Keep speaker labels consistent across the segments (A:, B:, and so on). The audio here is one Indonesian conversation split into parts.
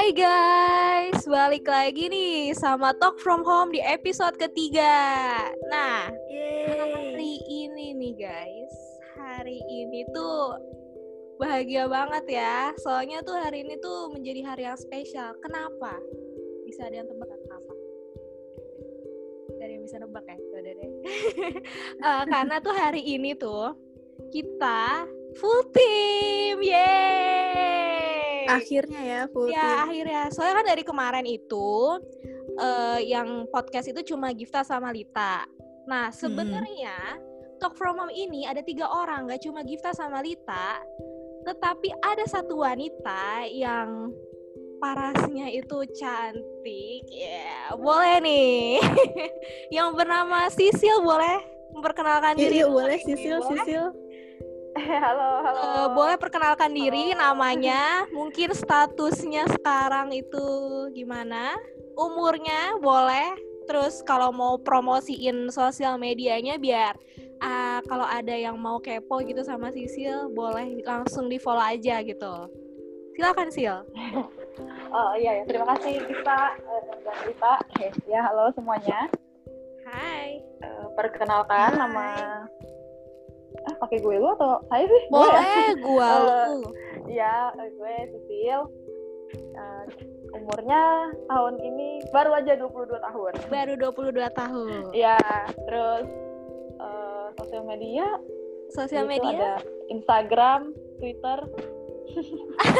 A: Hai guys, balik lagi nih sama Talk From Home di episode ketiga. Nah, hari ini nih guys, hari ini tuh bahagia banget ya. Soalnya tuh hari ini tuh menjadi hari yang spesial. Kenapa? Bisa ada yang tebak kenapa? Dari yang bisa nebak ya? Udah deh. Eh, karena tuh hari ini tuh kita full team, yeay!
B: Akhirnya ya full
A: Ya akhirnya, soalnya kan dari kemarin itu eh, yang podcast itu cuma Gifta sama Lita. Nah sebenarnya Talk From Home ini ada tiga orang, nggak cuma Gifta sama Lita, tetapi ada satu wanita yang parasnya itu cantik. Ya boleh nih, yang bernama Sisil boleh memperkenalkan
B: Yuk,
A: diri. dulu
B: boleh Sisil,
A: boleh?
B: Sisil.
C: halo, halo.
A: Eh, boleh perkenalkan diri
C: Halo.
A: namanya, mungkin statusnya sekarang itu gimana? Umurnya boleh. Terus kalau mau promosiin sosial medianya biar ah, kalau ada yang mau kepo gitu sama Sisil, boleh langsung di follow aja gitu. Silakan Sil.
C: Oh iya ya, terima kasih Gita eh, dan Gita. Eh, Ya, halo semuanya.
A: Hai.
C: Eh, perkenalkan
B: Hai.
C: nama pakai gue lu atau saya sih? Gue ya?
A: Boleh gua
C: Eh,
A: lu.
C: Iya, eh, gue Sisil. Eh, umurnya tahun ini baru aja 22 tahun.
A: Baru 22 tahun.
C: Iya, terus eh, sosial media
A: Sosial media?
C: ada Instagram, Twitter.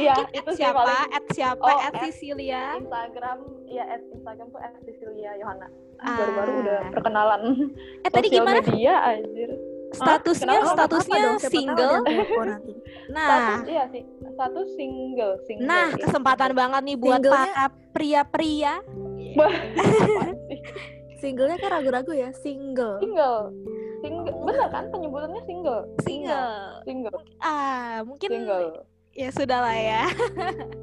C: Iya,
A: mungkin
C: itu
A: siapa?
C: paling-
A: At siapa?
C: Oh,
A: at Sisilia.
C: Instagram, ya at Instagram tuh at Cecilia Yohana.
A: Ah.
C: Baru-baru udah perkenalan
A: Eh tadi gimana?
C: media anjir.
A: Statusnya
C: kenapa?
A: statusnya single. Nah,
C: Status iya sih, satu single, single.
A: nah
C: ya.
A: kesempatan banget nih buat
B: Singlenya-
A: para pria-pria.
C: Sih?
B: Singlenya kan ragu-ragu ya, single.
C: single. Single. Bener kan penyebutannya single?
A: Single.
C: Single.
A: Ah, mungkin
C: Single.
A: ya sudah lah ya.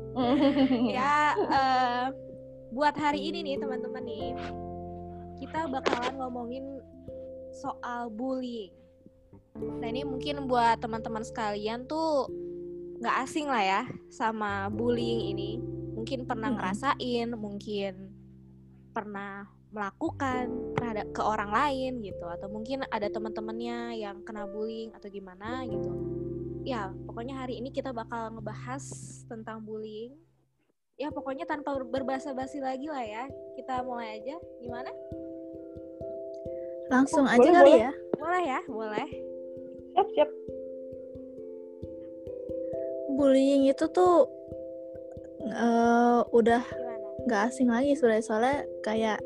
A: ya eh, buat hari ini nih teman-teman nih kita bakalan ngomongin soal bullying. Nah ini mungkin buat teman-teman sekalian tuh nggak asing lah ya sama bullying ini. Mungkin pernah ngerasain, mungkin pernah melakukan terhadap ke orang lain gitu. Atau mungkin ada teman-temannya yang kena bullying atau gimana gitu. Ya pokoknya hari ini kita bakal ngebahas tentang bullying. Ya pokoknya tanpa ber- berbasa-basi lagi lah ya. Kita mulai aja. Gimana?
B: Langsung
C: Oh,
B: aja
C: boleh,
B: kali
C: boleh.
B: ya.
A: boleh ya boleh
C: siap, siap.
B: Bullying itu tuh eh, udah nggak asing lagi sebenarnya soalnya kayak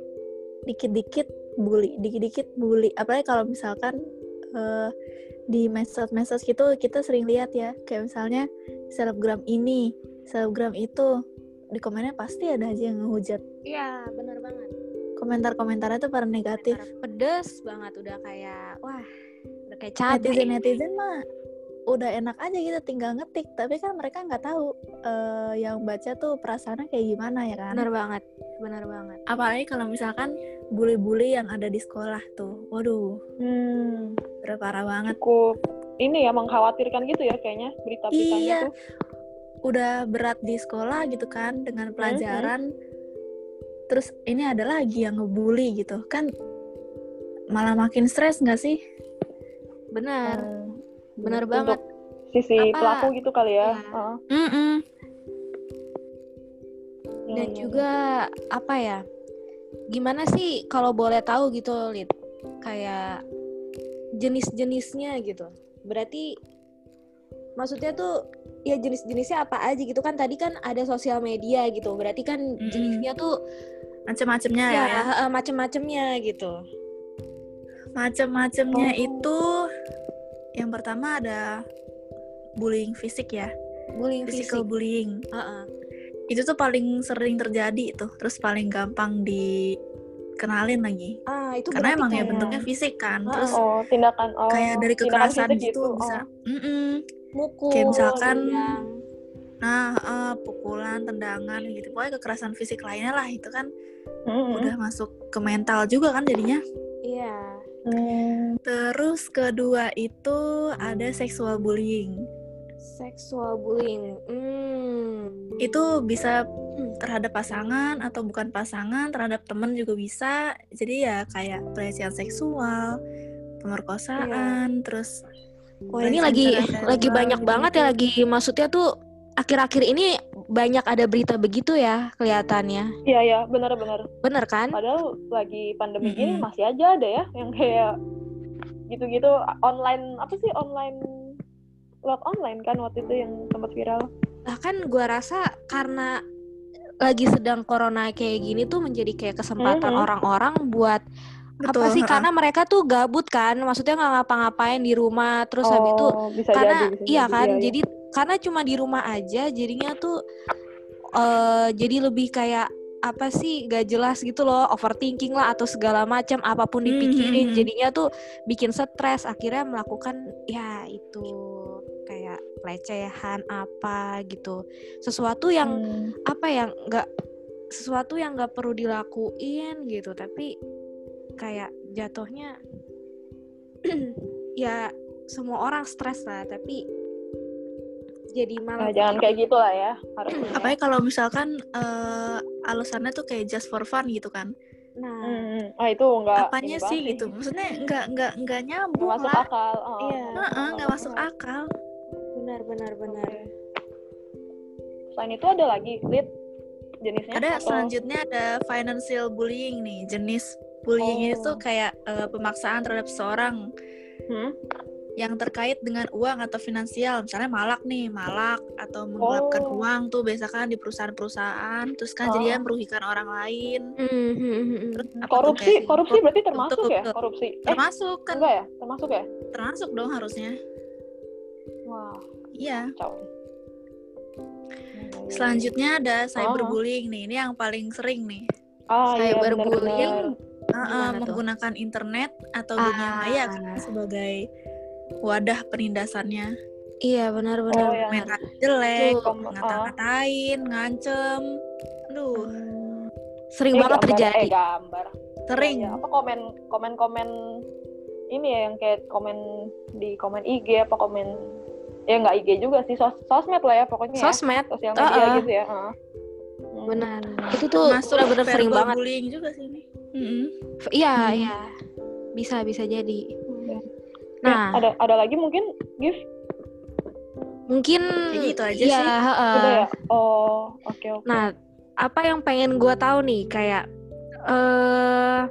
B: dikit-dikit bully, dikit-dikit bully. Apalagi kalau misalkan eh, di medsos-medsos gitu kita sering lihat ya, kayak misalnya selebgram ini, selebgram itu di komennya pasti ada aja yang ngehujat.
A: iya bener banget
B: Komentar-komentarnya tuh pada negatif.
A: Komentar pedes banget udah kayak wah kayak cabai
B: netizen netizen mah udah enak aja gitu tinggal ngetik. Tapi kan mereka nggak tahu eh, yang baca tuh perasaannya kayak gimana ya kan?
A: Bener banget bener banget.
B: Apalagi kalau misalkan bully-bully yang ada di sekolah tuh. Waduh.
C: Hmm,
B: udah parah banget.
C: Cukup. Ini ya mengkhawatirkan gitu ya kayaknya berita-beritanya
B: Iya.
C: tuh.
B: udah berat di sekolah gitu kan dengan pelajaran. Terus ini ada lagi yang ngebully gitu. Kan malah makin stres nggak sih
A: bener
C: Hmm,
A: bener
C: untuk
A: banget
C: Sisi
A: Apa-
C: pelaku gitu kali ya.
A: Iya.
C: Heeh.
B: Mm-mm.
C: Iya,
A: dan
C: iya,
A: juga apa ya gimana sih kalau boleh tahu gitu Lid kayak jenis-jenisnya gitu berarti maksudnya tuh ya jenis-jenisnya apa aja gitu kan tadi kan ada sosial media gitu berarti kan
B: Mm-mm.
A: jenisnya tuh
B: macem-macemnya
A: ya,
B: ya, ya.
A: macem-macemnya gitu
B: macem-macemnya
C: Oh.
B: itu yang pertama ada bullying fisik ya
A: bullying fisik
B: physical bullying
A: Heeh.
B: itu tuh paling sering terjadi tuh terus paling gampang dikenalin lagi
A: ah itu
B: karena emang ya bentuknya fisik kan terus
C: Oh, tindakan oh,
B: kayak dari kekerasan
C: fisik
B: gitu, bisa
C: Oh.
B: Mm-mm.
A: mukul
B: kayak misalkan
A: tendang.
B: nah eh, pukulan tendangan gitu pokoknya kekerasan fisik lainnya lah itu kan
C: Mm-mm.
B: udah masuk ke mental juga kan jadinya
C: Hmm.
B: terus kedua itu ada sexual bullying.
A: Seksual bullying hmm.
B: Itu bisa terhadap pasangan atau bukan pasangan terhadap temen juga bisa. Jadi ya kayak pelecehan seksual pemerkosaan terus
A: Wah ini lagi lagi banyak banget ya lagi maksudnya tuh akhir-akhir ini banyak ada berita begitu ya kelihatannya.
C: Iya ya, benar-benar.
A: Bener kan?
C: Padahal lagi pandemi gini
B: Mm-mm.
C: masih aja ada ya yang kayak gitu-gitu online apa sih online love online kan waktu itu yang sempat viral.
A: Bahkan gua rasa karena lagi sedang corona kayak gini tuh menjadi kayak kesempatan orang-orang buat apa
B: Betul,
A: sih
B: ha-ha.
A: karena mereka tuh gabut kan maksudnya nggak ngapa-ngapain di rumah terus habis itu
C: Oh, bisa
A: karena
C: jadi, bisa
A: iya
C: jadi,
A: kan
C: iya, iya.
A: jadi karena cuma di rumah aja jadinya tuh eh jadi lebih kayak apa sih gak jelas gitu loh overthinking lah atau segala macam apa pun dipikirin
B: Mhm.
A: jadinya tuh bikin stres akhirnya melakukan ya itu kayak pelecehan apa gitu sesuatu yang
C: Hmm.
A: apa yang nggak sesuatu yang nggak perlu dilakuin gitu tapi kayak jatuhnya ya semua orang stres lah tapi jadi
C: Nah,
A: malah
C: jangan kayak gitu lah ya harusnya.
B: apalagi kalau misalkan eh, alasannya tuh kayak just for fun gitu kan.
A: Nah.
C: Hmm, ah itu enggak
B: apanya sih
C: banget.
B: gitu? Maksudnya nggak nggak nggak
C: Nggak
B: nyambung
C: masuk
B: lah.
C: akal. Oh,
A: Iya.
B: Heeh, nggak masuk akal.
A: Benar benar benar.
C: Oke. Selain itu ada lagi lead jenisnya
B: ada
C: atau-
B: selanjutnya ada financial bullying nih jenis bullying itu
C: Oh.
B: kayak eh, pemaksaan terhadap seseorang
C: Hmm?
B: yang terkait dengan uang atau finansial. Misalnya malak nih malak atau menggelapkan
C: Oh.
B: uang tuh biasa kan di perusahaan-perusahaan terus kan
C: Oh.
B: jadinya merugikan orang lain.
A: Hmm, hmm, hmm,
B: terus apa tuh
C: korupsi korupsi berarti termasuk
B: Betul,
C: ya? korupsi. Eh
B: termasuk kan.
C: enggak ya? Termasuk ya?
B: Termasuk dong harusnya.
C: Wah.
B: Iya.
C: Kacau.
B: Selanjutnya ada
C: Oh.
B: cyberbullying nih. Ini yang paling sering nih.
C: Iya,
A: cyberbullying.
B: Uh, uh,
A: Gimana tuh?
B: menggunakan internet atau dunia
A: Ah.
B: maya kan sebagai wadah penindasannya
A: iya benar
C: oh
A: benar
C: ya
B: komentar jelek ngata-ngatain ngancem aduh
C: Hmm.
A: sering
C: Eh,
A: banget
C: gambar,
A: terjadi
C: eh, gambar
B: sering
C: ya, apa komen komen komen ini ya yang kayak komen di komen IG apa komen ya nggak IG juga sih sos sosmed lah ya pokoknya ya.
A: sosmed
C: sosial
A: Ah,
C: media
A: ah.
C: gitu ya ah.
A: Benar itu tuh
B: masuk
A: benar-benar sering banget
B: bullying juga sih ini Mm-mm.
A: iya
B: Hmm.
A: iya bisa bisa jadi
C: Oke.
A: nah
C: Eh, ada ada lagi mungkin gift
A: mungkin
B: Jadi itu aja
A: ya,
B: sih.
A: heeh.
C: udah ya oh oke oke
A: Nah, apa yang pengen gua tahu nih kayak eh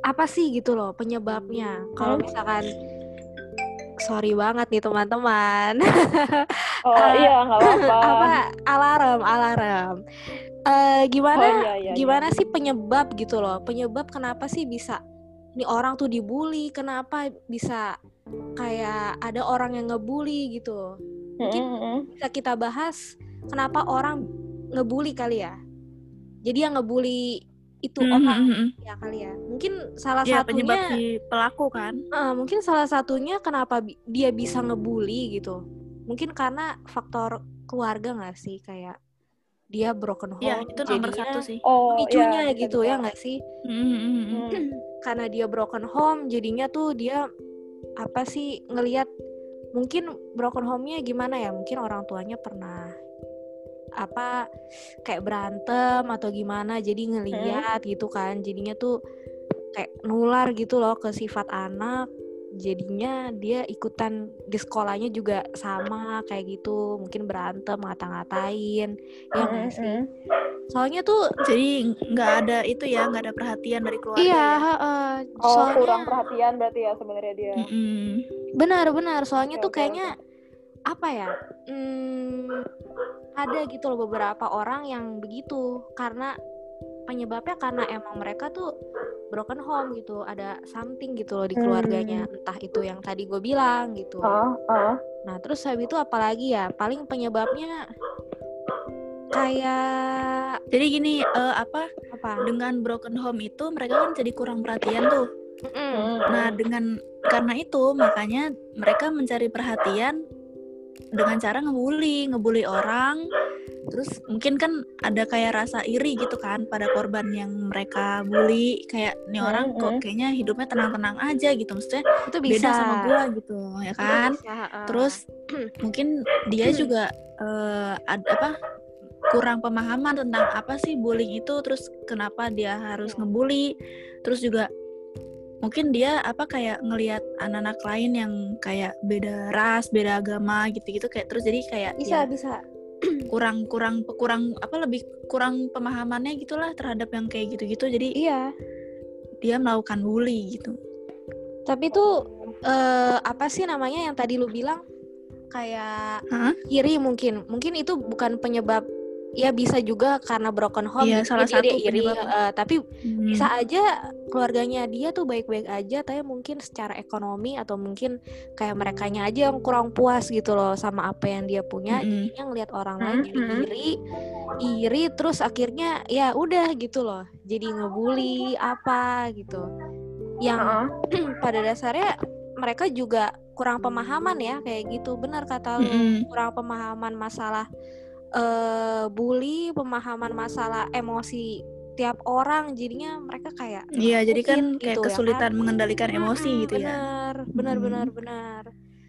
A: apa sih gitu loh penyebabnya? Kalau
C: Hmm?
A: misalkan sorry banget nih teman-teman.
C: oh
A: eh,
C: iya nggak apa-apa
A: apa alarm alarm. Eh gimana
C: oh iya iya
A: gimana
C: iya.
A: sih penyebab gitu loh? Penyebab kenapa sih bisa nih orang tuh dibully? Kenapa bisa kayak ada orang yang ngebully gitu? mungkin-
C: Mm, mm, mm.
A: bisa kita bahas kenapa orang ngebully kali ya. Jadi yang ngebully itu
B: Mm,
A: orang ya kali ya. Mungkin salah
B: ya penyebab
A: satunya
B: si pelaku kan
A: eh, mungkin salah satunya kenapa bi- dia bisa ngebully gitu. Mungkin karena faktor keluarga nggak sih kayak dia broken home
B: ya itu nomor
A: jadinya
B: satu sih
C: oh
A: pemicunya
C: iya, bisa,
A: gitu
C: bisa.
A: ya nggak sih?
B: Mm, mm, mm, mm.
C: Hmm.
A: Karena dia broken home jadinya tuh dia apa sih ngelihat mungkin broken home-nya gimana ya? Mungkin orang tuanya pernah apa kayak berantem atau gimana jadi ngeliat gitu kan. Jadinya tuh kayak nular gitu loh ke sifat anak. Jadinya dia ikutan di sekolahnya juga sama kayak gitu. Mungkin berantem ngata-ngatain. Ya nggak
C: Mm,
A: sih?
C: mm.
A: soalnya tuh
B: jadi nggak ada itu ya nggak ada perhatian dari keluarga
A: iya
B: ya?
A: heeh.
C: oh
A: soalnya
C: kurang perhatian berarti ya sebenarnya dia.
B: Mm-mm.
A: benar-benar soalnya
C: Oke,
A: tuh kayaknya apa ya hmm, ada gitu loh beberapa orang yang begitu. Karena penyebabnya karena emang mereka tuh broken home gitu ada something gitu loh di keluarganya. Entah itu yang tadi gue bilang gitu.
C: Ah ah
A: nah terus habis itu apalagi ya? Paling penyebabnya kayak
B: jadi gini eh, apa
A: apa?
B: dengan broken home itu mereka kan jadi kurang perhatian tuh.
C: Mm,
B: Nah, dengan karena itu makanya mereka mencari perhatian dengan cara ngebully, ngebully orang. Terus mungkin kan ada kayak rasa iri gitu kan pada korban yang mereka bully, kayak nih
C: Hmm,
B: orang kok
C: hmm.
B: kayaknya hidupnya tenang-tenang aja gitu, maksudnya
A: itu bisa
B: beda sama gua gitu, ya kan?
A: bisa, heeh.
B: Terus mungkin dia juga eh, ad- apa kurang pemahaman tentang apa sih bullying itu terus kenapa dia harus ngebully terus juga mungkin dia apa kayak ngelihat anak-anak lain yang kayak beda ras beda agama gitu-gitu kayak terus jadi kayak
A: bisa
B: ya,
A: bisa.
B: kurang kurang kurang apa lebih kurang pemahamannya gitulah terhadap yang kayak gitu-gitu. Jadi
A: iya.
B: dia melakukan bully gitu.
A: Tapi tuh eh apa sih namanya yang tadi lu bilang? Kayak
B: Hah?
A: iri mungkin. Mungkin itu bukan penyebab ya bisa juga karena broken home
B: Iya,
A: gitu,
B: salah
A: jadi dia
B: satu
A: iri eh, tapi
B: Hmm.
A: bisa aja keluarganya dia tuh baik-baik aja tapi mungkin secara ekonomi atau mungkin kayak merekanya aja yang kurang puas gitu loh sama apa yang dia punya
B: Mm-mm.
A: jadinya ngelihat orang lain jadi
C: Mhm.
A: iri iri terus akhirnya ya udah gitu loh jadi ngebully apa gitu yang
C: Heeh.
A: pada dasarnya mereka juga kurang pemahaman ya kayak gitu benar kata lu
B: Mm-mm.
A: kurang pemahaman masalah eh bully pemahaman masalah emosi tiap orang jadinya mereka kayak
B: Iya, jadi kan kayak
A: gitu ya
B: kesulitan
A: kan?
B: mengendalikan emosi
A: Mm-mm,
B: gitu ya.
A: benar benar
B: Mm.
A: benar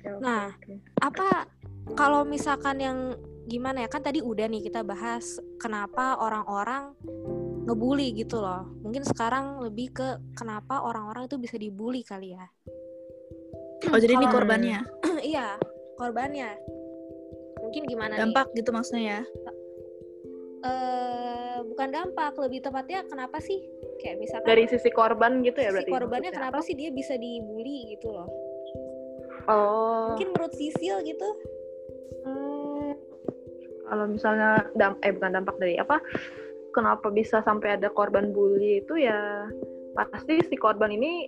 C: oke,
A: Nah. apa kalau misalkan yang gimana ya kan tadi udah nih kita bahas kenapa orang-orang ngebully gitu loh mungkin sekarang lebih ke kenapa orang-orang itu bisa dibully kali ya
B: Oh, jadi ini
C: Kalau-
B: korbannya.
A: iya korbannya mungkin gimana
B: Dampak gitu maksudnya ya.
A: nih Eh, bukan dampak lebih tepatnya kenapa sih? Kayak misalkan
C: dari sisi korban gitu ya
A: si
C: berarti
A: korbannya
C: maksudnya?
A: kenapa sih dia bisa dibully gitu loh?
C: Oh.
A: Mungkin menurut Sisil gitu.
C: Hmm, kalau misalnya dam eh bukan dampak dari apa? Kenapa bisa sampai ada korban bully itu ya pasti si korban ini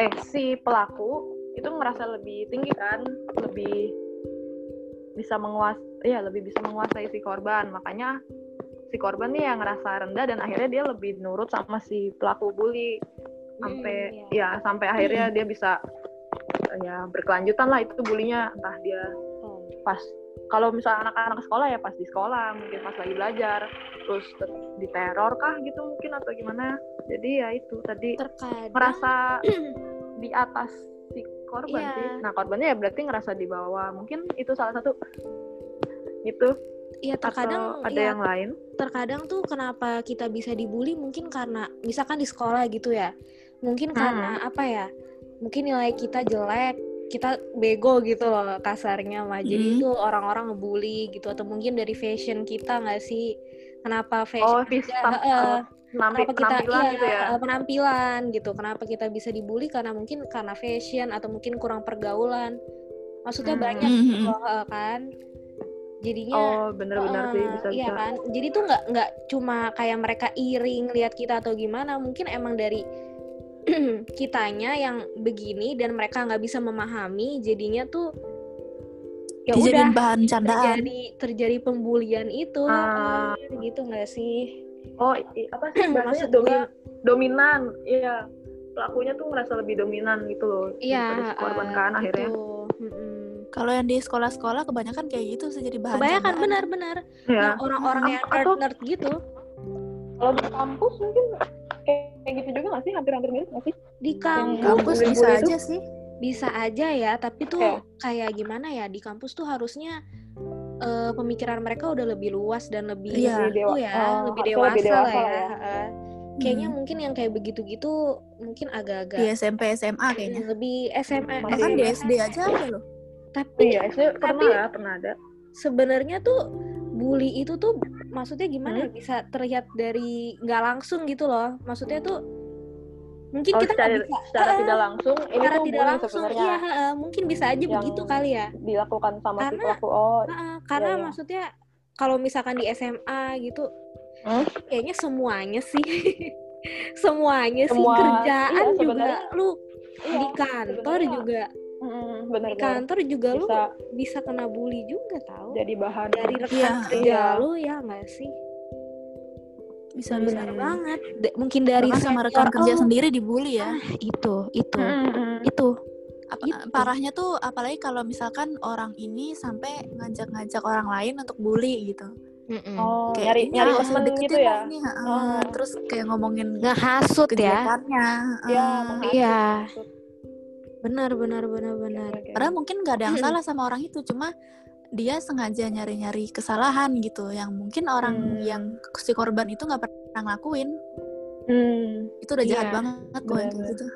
C: eh si pelaku itu ngerasa lebih tinggi kan? Lebih bisa menguas ya lebih bisa menguasai si korban. Makanya si korban nih yang ngerasa rendah dan akhirnya dia lebih nurut sama si pelaku bully. Sampai
A: Hmm,
C: ya sampai akhirnya dia bisa ya berkelanjutan lah itu bulinya entah dia
A: Oh.
C: pas kalau misalnya anak-anak sekolah ya pas di sekolah mungkin pas lagi belajar terus ter- diteror kah gitu mungkin atau gimana. Jadi ya itu tadi
A: terkadang
C: merasa di atas korban
A: Iya.
C: sih. Nah korbannya ya berarti ngerasa di bawah. Mungkin itu salah satu itu
A: ya terkadang
C: atau ada
A: ya,
C: yang lain?
A: Terkadang tuh kenapa kita bisa dibully? Mungkin karena misalkan di sekolah gitu ya. Mungkin karena apa ya? Mungkin nilai kita jelek kita bego gitu loh kasarnya mah. Jadi
B: Hmm.
A: itu orang-orang ngebully gitu atau mungkin dari fashion kita nggak sih? Kenapa fashion
C: oh
A: kita
C: tam-
A: heeh,
C: eh, penampi-
A: kenapa kita
C: penampilan
A: iya,
C: gitu ya?
A: penampilan gitu. Kenapa kita bisa dibully? Karena mungkin karena fashion atau mungkin kurang pergaulan. Maksudnya
C: Hmm.
A: banyak gitu loh, eh, kan? Jadinya
C: oh bener-bener sih
A: Heeh,
C: bisa
A: iya
C: bisa.
A: kan? Jadi tuh nggak nggak cuma kayak mereka iri lihat kita atau gimana mungkin emang dari kitanya yang begini dan mereka nggak bisa memahami jadinya tuh ya udah
B: bahan candaan.
A: terjadi terjadi pembulian itu
C: Ah.
A: heeh, gitu nggak sih
C: oh apa sih bahasanya
A: Maksud
C: domi- dominan iya pelakunya tuh ngerasa lebih dominan gitu loh
A: iya
C: korban
A: eh,
C: kan akhirnya
A: gitu. Mm-mm.
B: Kalau yang di sekolah-sekolah kebanyakan kayak gitu sih jadi bahan
A: kebanyakan
B: candaan.
A: benar-benar
C: ya
A: yang orang-orang yang
C: Atau-
A: nerd nerd gitu
C: kalau di kampus mungkin kayak gitu juga nggak sih hampir-hampir mirip nggak sih
A: di kampus
B: Kampus bisa
C: itu?
B: aja sih.
A: bisa aja ya tapi tuh
C: Oke.
A: kayak gimana ya di kampus tuh harusnya eh, pemikiran mereka udah lebih luas dan lebih
B: Iya.
A: itu ya
C: oh,
A: lebih dewasa,
C: lebih dewasa
A: lah ya,
C: ya.
A: Heeh. kayaknya
B: Hmm.
A: mungkin yang kayak begitu-gitu mungkin agak-agak
B: Di SMP SMA kayaknya.
A: lebih SMA
B: Bahkan di. SD aja ada loh.
A: tapi
C: iya SD pernah
A: tapi-
C: ya pernah ada
A: sebenarnya tuh bully itu tuh maksudnya gimana ya?
C: Hmm?
A: bisa terlihat dari nggak langsung gitu loh. Maksudnya tuh mungkin
C: oh,
A: kita
C: secara,
A: bisa
C: secara
A: Heeh,
C: tidak langsung? Ini
A: secara
C: tuh
A: tidak langsung.
C: sebenarnya.
A: Iya heeh, mungkin bisa aja begitu kali ya.
C: dilakukan sama si
A: Karena-
C: pelaku. Oh
A: Heeh, karena
C: iya.
A: maksudnya kalau misalkan di SMA gitu
C: Hmm?
A: kayaknya semuanya sih. Semuanya sih.
C: Semua-
A: kerjaan
C: iya,
A: juga lu
C: iya,
A: di kantor juga
C: mm,
A: di kantor juga lu
C: bisa
A: bisa kena bully juga tahu
C: jadi bahan
A: dari rekan
B: Iya,
A: kerja
C: iya.
A: lu ya nggak sih
B: Bisa
A: benar
B: bisa.
A: banget Da- mungkin dari
B: Bahkan sama rekan kerja
A: lu.
B: sendiri dibully ya.
A: Ah, itu itu
C: Mm, mm.
A: itu
B: Apa-
A: Gitu.
B: parahnya tuh apalagi kalau misalkan orang ini sampai ngajak-ngajak orang lain untuk bully gitu.
A: Mm-mm.
C: oh
B: Kayak
C: nyari
B: ini
C: nyari
B: ah,
C: temen
B: deketin
C: gitu ya
B: ini, ha,
C: Oh.
B: ah. Terus kayak ngomongin
A: ngehasut ya
C: ya
B: ah.
C: menghasut,
A: Iya.
C: menghasut.
A: Benar benar benar benar
C: oke.
B: Padahal mungkin nggak ada yang salah sama orang itu, cuma dia sengaja nyari-nyari kesalahan gitu yang mungkin orang
C: Hmm.
B: yang si korban itu nggak pernah ngelakuin
C: Hmm.
B: itu udah jahat
A: Iya,
B: banget
C: bener.
B: gitu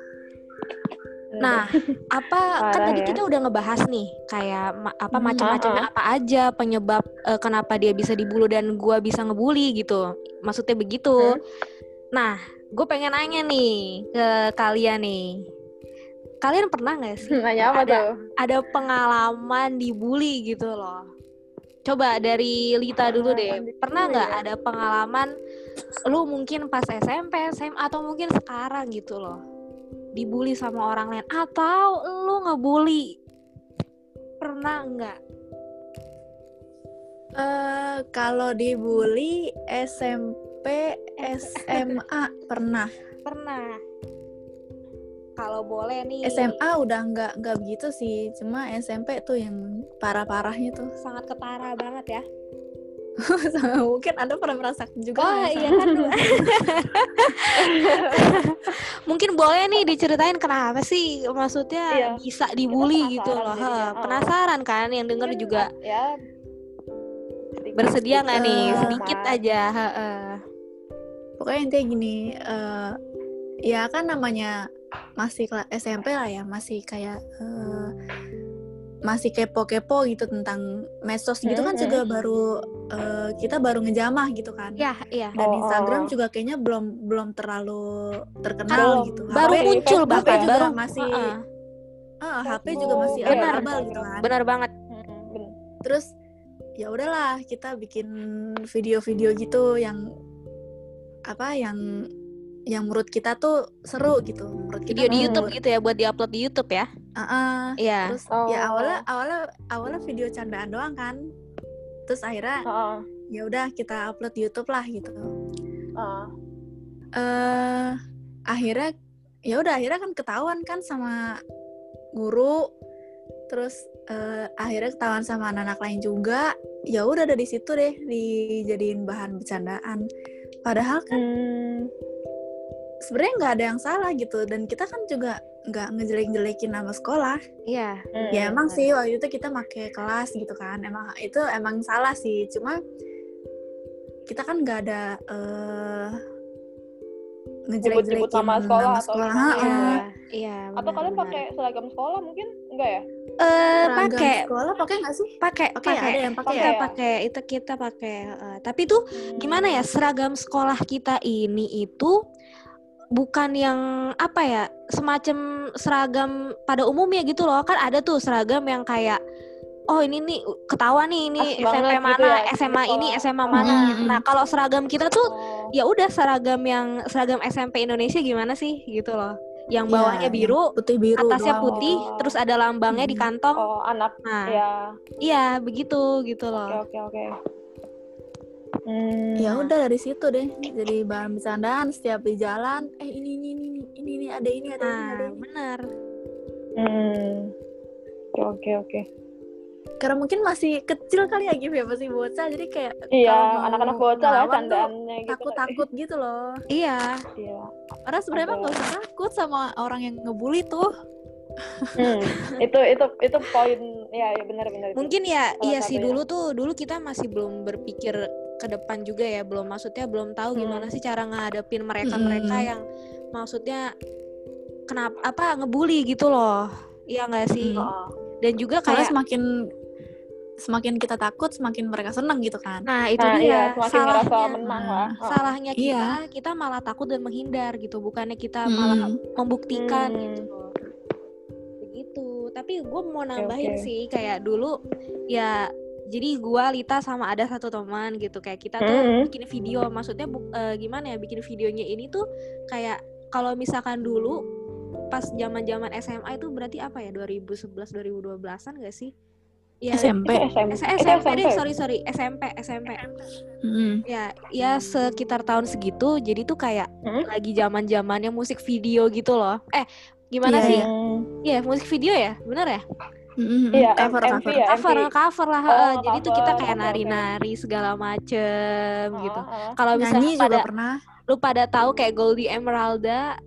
A: Nah, apa kan
C: Parah
A: tadi
C: ya.
A: kita udah ngebahas nih kayak ma- apa
B: Hmm.
A: macam-macamnya
C: Ah,
A: apa aja penyebab eh, kenapa dia bisa dibully dan gua bisa ngebully gitu. Maksudnya begitu.
C: Hmm.
A: Nah, gue pengen nanya nih ke kalian nih. Kalian pernah nggak sih
C: Nanya apa
A: ada
C: tuh?
A: ada pengalaman dibully gitu loh? Coba dari Lita dulu deh. Pernah nggak
C: ya?
A: ada pengalaman lu mungkin pas SMP, SMA atau mungkin sekarang gitu loh dibully sama orang lain atau lu ngebully? Pernah nggak?
B: eh kalau dibully SMP SMA pernah
A: Pernah. Kalau boleh nih.
B: SMA udah nggak nggak begitu sih cuma SMP tuh yang parah-parahnya tuh
A: sangat ketara banget ya.
B: mungkin anda pernah merasakan juga
A: Oh iya kan. Mungkin boleh nih diceritain kenapa sih maksudnya
C: Iya.
A: bisa dibully
C: Kita
A: gitu loh.
C: penasaran jadinya, oh.
A: Penasaran kan yang denger
C: Mungkin,
A: juga
C: ya sedikit-
A: bersedia nggak nih sedikit
C: Mas.
A: aja. heeh.
B: pokoknya intinya gini eh, ya kan namanya masih SMP lah ya masih kayak eh, masih kepo-kepo gitu tentang medsos gitu kan juga baru eh, kita baru ngejamah gitu kan
A: Iya, iya.
B: dan
C: Oh,
B: Instagram
C: oh.
B: juga kayaknya belum belum terlalu terkenal
C: Belum.
B: gitu
A: Baru
C: HP
A: muncul
C: Facebook
A: bahkan
B: ya?
A: baru
B: masih
A: heeh.
B: ah, HP juga masih
A: benar.
B: abal-abal gitu kan
A: Benar banget.
B: Terus ya udahlah kita bikin video-video gitu yang apa yang yang menurut kita tuh seru gitu menurut kita
A: Video di YouTube gitu ya buat diupload di YouTube ya.
B: Ah, ah.
A: Iya.
B: terus
C: Oh.
B: ya awalnya awalnya awalnya video candaan doang kan terus akhirnya
C: Heeh,
B: ya udah kita upload di YouTube lah gitu
C: heeh.
B: eh akhirnya ya udah akhirnya kan ketahuan kan sama guru terus eh, akhirnya ketahuan sama anak-anak lain juga ya udah dari situ deh dijadiin bahan bercandaan padahal kan
C: Hmm,
B: sebenarnya nggak ada yang salah gitu dan kita kan juga nggak ngejelek-jelekin nama sekolah
A: Iya.
C: hmm,
B: ya emang
C: bener.
B: sih waktu itu kita pakai kelas gitu kan emang itu emang salah sih cuma kita kan nggak ada eh ngejelek-jelekin
C: nama sekolah atau
B: sekolah
C: gimana
B: Ha-ha.
A: Iya.
C: ya.
A: Iya.
C: Atau kalian pakai seragam sekolah mungkin? Enggak ya?
A: eh
B: Seragam
A: pakai
B: sekolah pakai nggak sih
A: pakai
B: Pakai,
A: pakai
B: ada yang pakai
A: pakai
C: ya?
A: pakai itu kita pakai heeh. tapi tuh gimana ya seragam sekolah kita ini itu bukan yang apa ya semacam seragam pada umumnya gitu loh kan ada tuh seragam yang kayak oh ini nih ketawa nih ini
C: Khas
A: SMP
C: banget gitu
A: mana
C: ya,
A: SMA ini
C: sekolah.
A: SMA mana
B: Mm-mm.
A: nah kalau seragam kita tuh
C: Oh.
A: ya udah seragam yang seragam SMP Indonesia gimana sih gitu loh yang
B: Iya,
A: bawahnya
B: yang
A: biru
B: putih biru
A: atasnya
B: doang
A: putih
C: Oh.
A: terus ada lambangnya di
B: Mm.
A: kantong
C: Oh, anak
A: nah
C: ya.
A: iya begitu gitu
C: Oke,
A: loh
C: oke, oke. Hmm.
B: ya udah dari situ deh jadi bahan bercandaan setiap di jalan eh ini ini ini ini ini, ini ada ini ada ini
A: nah
B: ada ini
A: bener
C: Hmm. Oke, oke, oke.
B: karena mungkin masih kecil kali ya Gif ya masih bocah jadi kayak
C: Iya, anak-anak bocah lah candaannya gitu.
B: takut-takut gitu loh
A: iya
C: Iya.
B: Padahal sebenarnya nggak usah takut sama orang yang ngebully tuh.
C: Hmm. itu itu itu poin ya ya benar-benar.
A: mungkin ya iya sih dulu tuh dulu kita masih belum berpikir ke depan juga ya belum maksudnya belum tahu
C: Hmm.
A: gimana sih cara ngadepin mereka mereka
B: Mm-mm.
A: yang maksudnya kenapa apa ngebully gitu loh iya nggak sih
B: Mm.
C: Heeh.
A: dan juga
B: Karena
A: kayak
B: semakin semakin kita takut, semakin mereka seneng gitu kan.
A: nah itu
C: Nah,
A: dia
C: iya,
A: salahnya
C: menang lah. Heeh.
A: salahnya kita
B: Iya.
A: kita malah takut dan menghindar gitu bukannya kita malah
B: Mm.
A: membuktikan
C: Hmm.
A: gitu begitu tapi gue mau nambahin
C: oke.
A: sih kayak dulu ya jadi gua Lita sama ada satu teman gitu kayak kita tuh
C: Hmm.
A: bikin video maksudnya bu- eh, gimana ya bikin videonya ini tuh kayak kalau misalkan dulu pas zaman-zaman SMA itu berarti apa ya 2011 2012-an gak sih ya
B: SMP.
C: Itu SMP.
A: S-
C: Itu
A: SMP deh
C: SMP.
A: sorry sorry SMP SMP
B: Mm.
A: ya ya sekitar tahun segitu jadi tuh kayak
C: Hmm?
A: lagi zaman zamannya musik video gitu loh eh gimana
B: Iya,
A: sih
B: iya.
C: Hmm.
A: ya musik video ya bener ya
B: Mm-mm.
C: Iya,
B: cover
C: M-
B: cover.
C: MV ya.
A: cover
C: MV.
A: cover lah
C: Oh,
A: heeh. jadi tuh kita
C: cover.
A: kayak nari-nari segala macem gitu
C: Heeh.
A: kalau
B: Nyanyi
A: misalnya
B: juga
A: pada
B: pernah.
A: lu pada tahu kayak Goldie Emeralda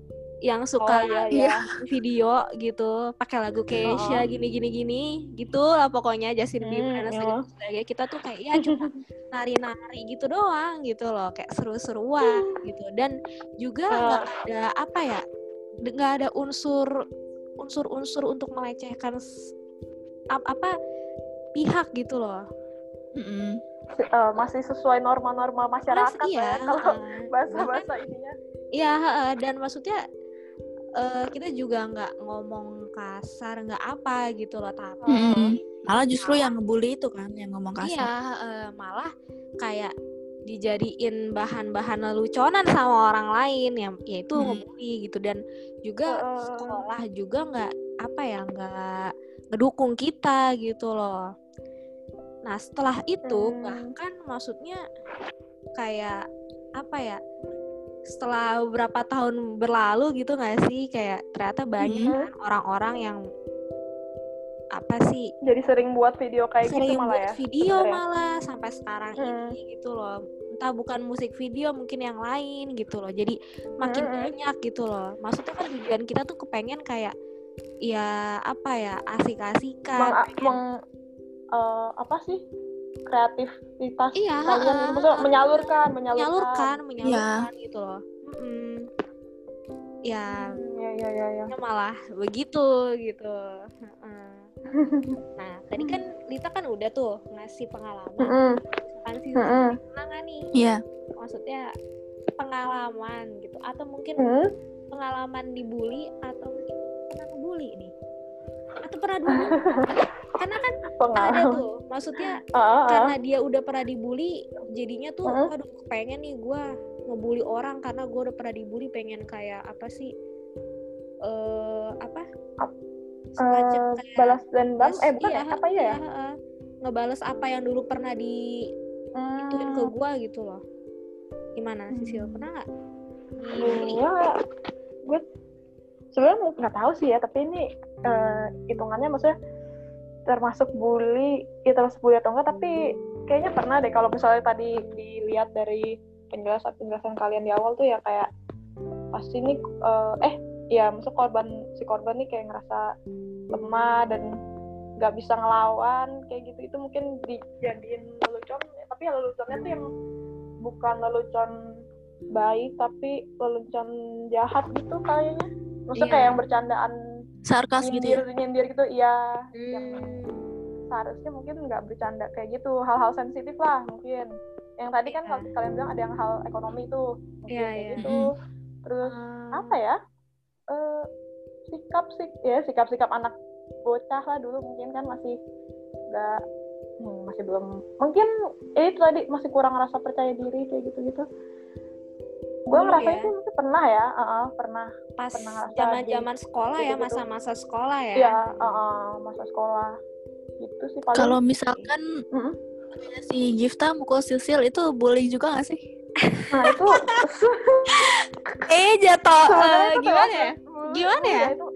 A: yang suka
C: Oh, iya,
A: lihat
C: iya.
A: video gitu pakai lagu Keisha
C: Oh.
A: gini gini gini gitu lah pokoknya Justin Bieber dan
C: Hmm, iya.
A: segala- sebagainya kita tuh kayak ya cuma nari-nari gitu doang gitu loh kayak seru-seruan gitu dan juga nggak ada apa ya nggak ada unsur unsur-unsur untuk melecehkan ap- apa pihak gitu loh
B: Mm-mm.
C: Si- eh, masih sesuai norma-norma masyarakat
A: Mas, iya
C: lah ya kalau
A: heeh.
C: bahasa-bahasa ininya.
A: Iya, heeh, dan maksudnya eh, kita juga nggak ngomong kasar, nggak apa gitu loh, tapi
B: Mm-mm. Malah justru yang ngebully itu kan yang ngomong
A: iya
B: kasar.
A: heeh, malah kayak dijadiin bahan-bahan leluconan sama orang lain yang yaitu
B: Hmm.
A: ngebully gitu dan juga
C: Heeh.
A: sekolah juga nggak apa ya nggak ngedukung kita gitu loh. Nah setelah itu
C: Hmm.
A: bahkan maksudnya kayak apa ya setelah beberapa tahun berlalu gitu nggak sih kayak ternyata banyak
C: Hmm.
A: kan orang-orang yang apa sih
C: Jadi sering buat video kayak
A: sering
C: gitu malah
A: buat
C: ya.
A: video
C: sebenarnya.
A: malah sampai sekarang
C: Hmm.
A: ini gitu loh entah bukan musik video mungkin yang lain gitu loh jadi makin
C: Hmm.
A: banyak gitu loh maksudnya kan tujuan kita tuh kepengen kayak ya apa ya asik-asikan
C: Meng,
A: pengen-
C: meng- eh, apa sih kreativitas
A: iya
C: kalian
A: heeh,
C: gitu maksudnya
A: heeh.
C: menyalurkan menyalurkan
A: menyalurkan. menyalurkan gitu loh. Ya.
C: Hmm, ya ya ya ya.
A: Ya malah begitu gitu. Heeh. nah tadi kan Lita kan udah tuh ngasih pengalaman. Kan sih nggak nih?
B: Iya.
A: maksudnya pengalaman gitu. Atau mungkin
C: Hmm.
A: pengalaman dibully atau ngebully nih atau pernah dulu karena kan ada
C: pengalaman
A: tuh maksudnya
C: ah, ah.
A: karena dia udah pernah dibully jadinya tuh
C: Heeh.
A: aduh pengen nih gue ngebully orang karena gue udah pernah dibully pengen kayak apa sih eh apa
C: Ap-
A: semacam
C: Eh,
A: kayak
C: balas dendam eh bukan
A: iya,
C: ya? apa ya
A: heeh. ngebales apa yang dulu pernah di ituin ke
C: Hmm.
A: gue gitu loh gimana Sisil
C: Hmm.
A: pernah nggak
C: ya gue sebenarnya nggak tahu sih ya tapi ini eh, hitungannya maksudnya termasuk bully ya termasuk bully atau enggak tapi kayaknya pernah deh kalau misalnya tadi dilihat dari penjelasan penjelasan kalian di awal tuh ya kayak pasti nih eh, eh ya maksud korban si korban nih kayak ngerasa lemah dan nggak bisa ngelawan kayak gitu. Itu mungkin dijadiin lelucon tapi ya leluconnya tuh yang bukan lelucon baik tapi lelucon jahat gitu kayaknya maksudnya
A: Iya.
C: kayak yang bercandaan
B: Sarkas gitu
C: nyindir
B: ya.
C: nyindir gitu iya yang
A: Hmm.
C: seharusnya mungkin nggak bercanda kayak gitu hal-hal sensitif lah mungkin yang tadi kan kalau kalian bilang ada yang hal ekonomi tuh mungkin
A: Iya,
C: kayak
A: iya.
C: gitu terus
A: Ah.
C: apa ya eh sikap sik ya sikap sikap anak bocah lah dulu mungkin kan masih nggak hmm, masih belum mungkin eh, itu tadi masih kurang rasa percaya diri kayak gitu gitu gue
A: Dulu
C: ngerasa
A: ya?
C: itu mungkin pernah ya uh-uh, pernah
A: pas
C: pernah ngerasa
A: zaman-zaman sekolah ya
C: gitu-gitu.
A: masa-masa sekolah ya
C: ya uh-uh, masa sekolah gitu sih paling
B: Kalau misalkan
C: Mm-mm.
B: si Gifta mukul Sisil itu bully juga gak sih?
C: nah itu
A: eh jatuh eh,
C: itu
A: gimana ya Gimana
C: bully
A: ya?
C: itu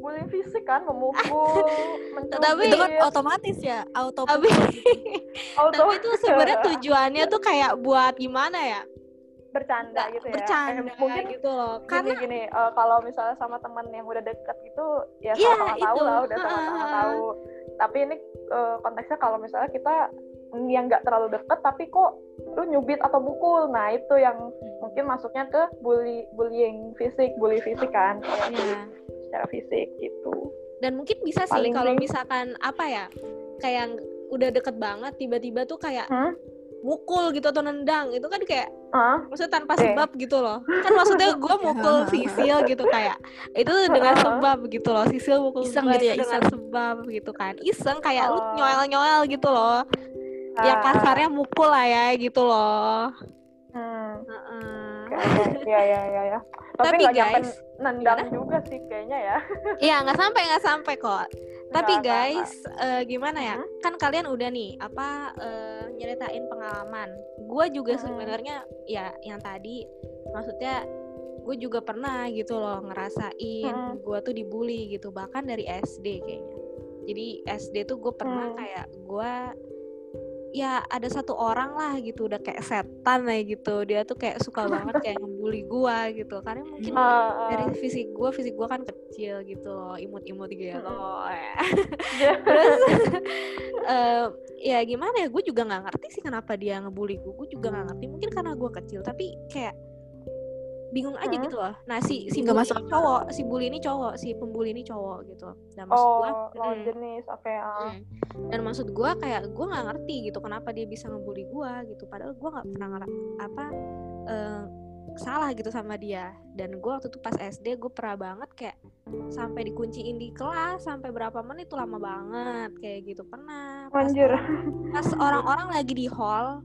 C: bullying fisik kan memukul
A: Tapi
B: Itu kan otomatis ya, auto
A: tapi
C: auto
A: tapi itu sebenarnya tujuannya tuh kayak buat gimana ya
C: bercanda gitu ya.
A: Bercanda
C: Eh, mungkin
A: gitu loh.
C: gini
A: karena
C: gini eh, kalau misalnya sama teman yang udah deket gitu ya
A: Iya,
C: sama-sama tahu
A: itu.
C: lah udah sama-sama tahu. Tapi ini eh, konteksnya kalau misalnya kita yang nggak terlalu deket tapi kok lu nyubit atau mukul. Nah itu yang mungkin masuknya ke bully bullying fisik bully fisik kan.
A: Ya
C: secara fisik gitu.
A: Dan mungkin bisa sih
C: Paling
A: kalau
C: sering-
A: misalkan apa ya kayak yang udah deket banget tiba-tiba tuh kayak
C: Hmm?
A: mukul gitu atau nendang itu kan kayak
C: ah
A: maksudnya tanpa sebab gitu loh. Kan maksudnya gue mukul Sisil gitu kayak itu dengan sebab gitu loh. Sisil mukul
B: Iseng gitu ya,
A: dengan sebab gitu kan. Iseng kayak lu
C: Oh.
A: nyoel nyoel gitu loh. Ya
C: ah,
A: kasarnya mukul lah ya gitu loh.
C: Hmm.
A: Heeh.
C: Kayaknya, ya ya ya ya. Tapi
A: Tapi
C: nyampe
A: guys,
C: nendang
A: gimana?
C: juga sih kayaknya ya.
A: Iya nggak sampai nggak sampai kok. Tapi guys, eh, gimana ya?
C: Hmm?
A: Kan kalian udah nih apa eh, nyeritain pengalaman. Gue juga
C: Hmm.
A: sebenarnya ya yang tadi maksudnya gue juga pernah gitu loh ngerasain
C: Hmm.
A: gue tuh dibully gitu bahkan dari SD kayaknya. Jadi SD tuh gue pernah
C: Hmm.
A: kayak gue ya ada satu orang lah gitu udah kayak setan lah gitu dia tuh kayak suka banget kayak ngebully gua gitu karena mungkin
C: Ah, ah.
A: dari fisik gua fisik gua kan kecil gitu loh imut-imut gitu loh
C: Ya.
A: terus eh, ya gimana ya gue juga nggak ngerti sih kenapa dia ngebully gue gue juga nggak ngerti mungkin karena gue kecil tapi kayak bingung aja
C: Hmm.
A: gitu loh nah si si bully
B: masuk
A: ini cowok si bully ini cowok si pembuli ini cowok gitu dan maksud
C: oh
A: gua
C: lawan
A: mm,
C: jenis oke ah.
A: mm. dan maksud gue kayak gue nggak ngerti gitu kenapa dia bisa ngebully gue gitu padahal gue nggak pernah apa eh, salah gitu sama dia dan gue waktu itu pas SD gue pernah banget kayak sampai dikunciin di kelas sampai berapa menit tuh lama banget kayak gitu pernah pas
C: Anjir.
A: pas orang-orang lagi di hall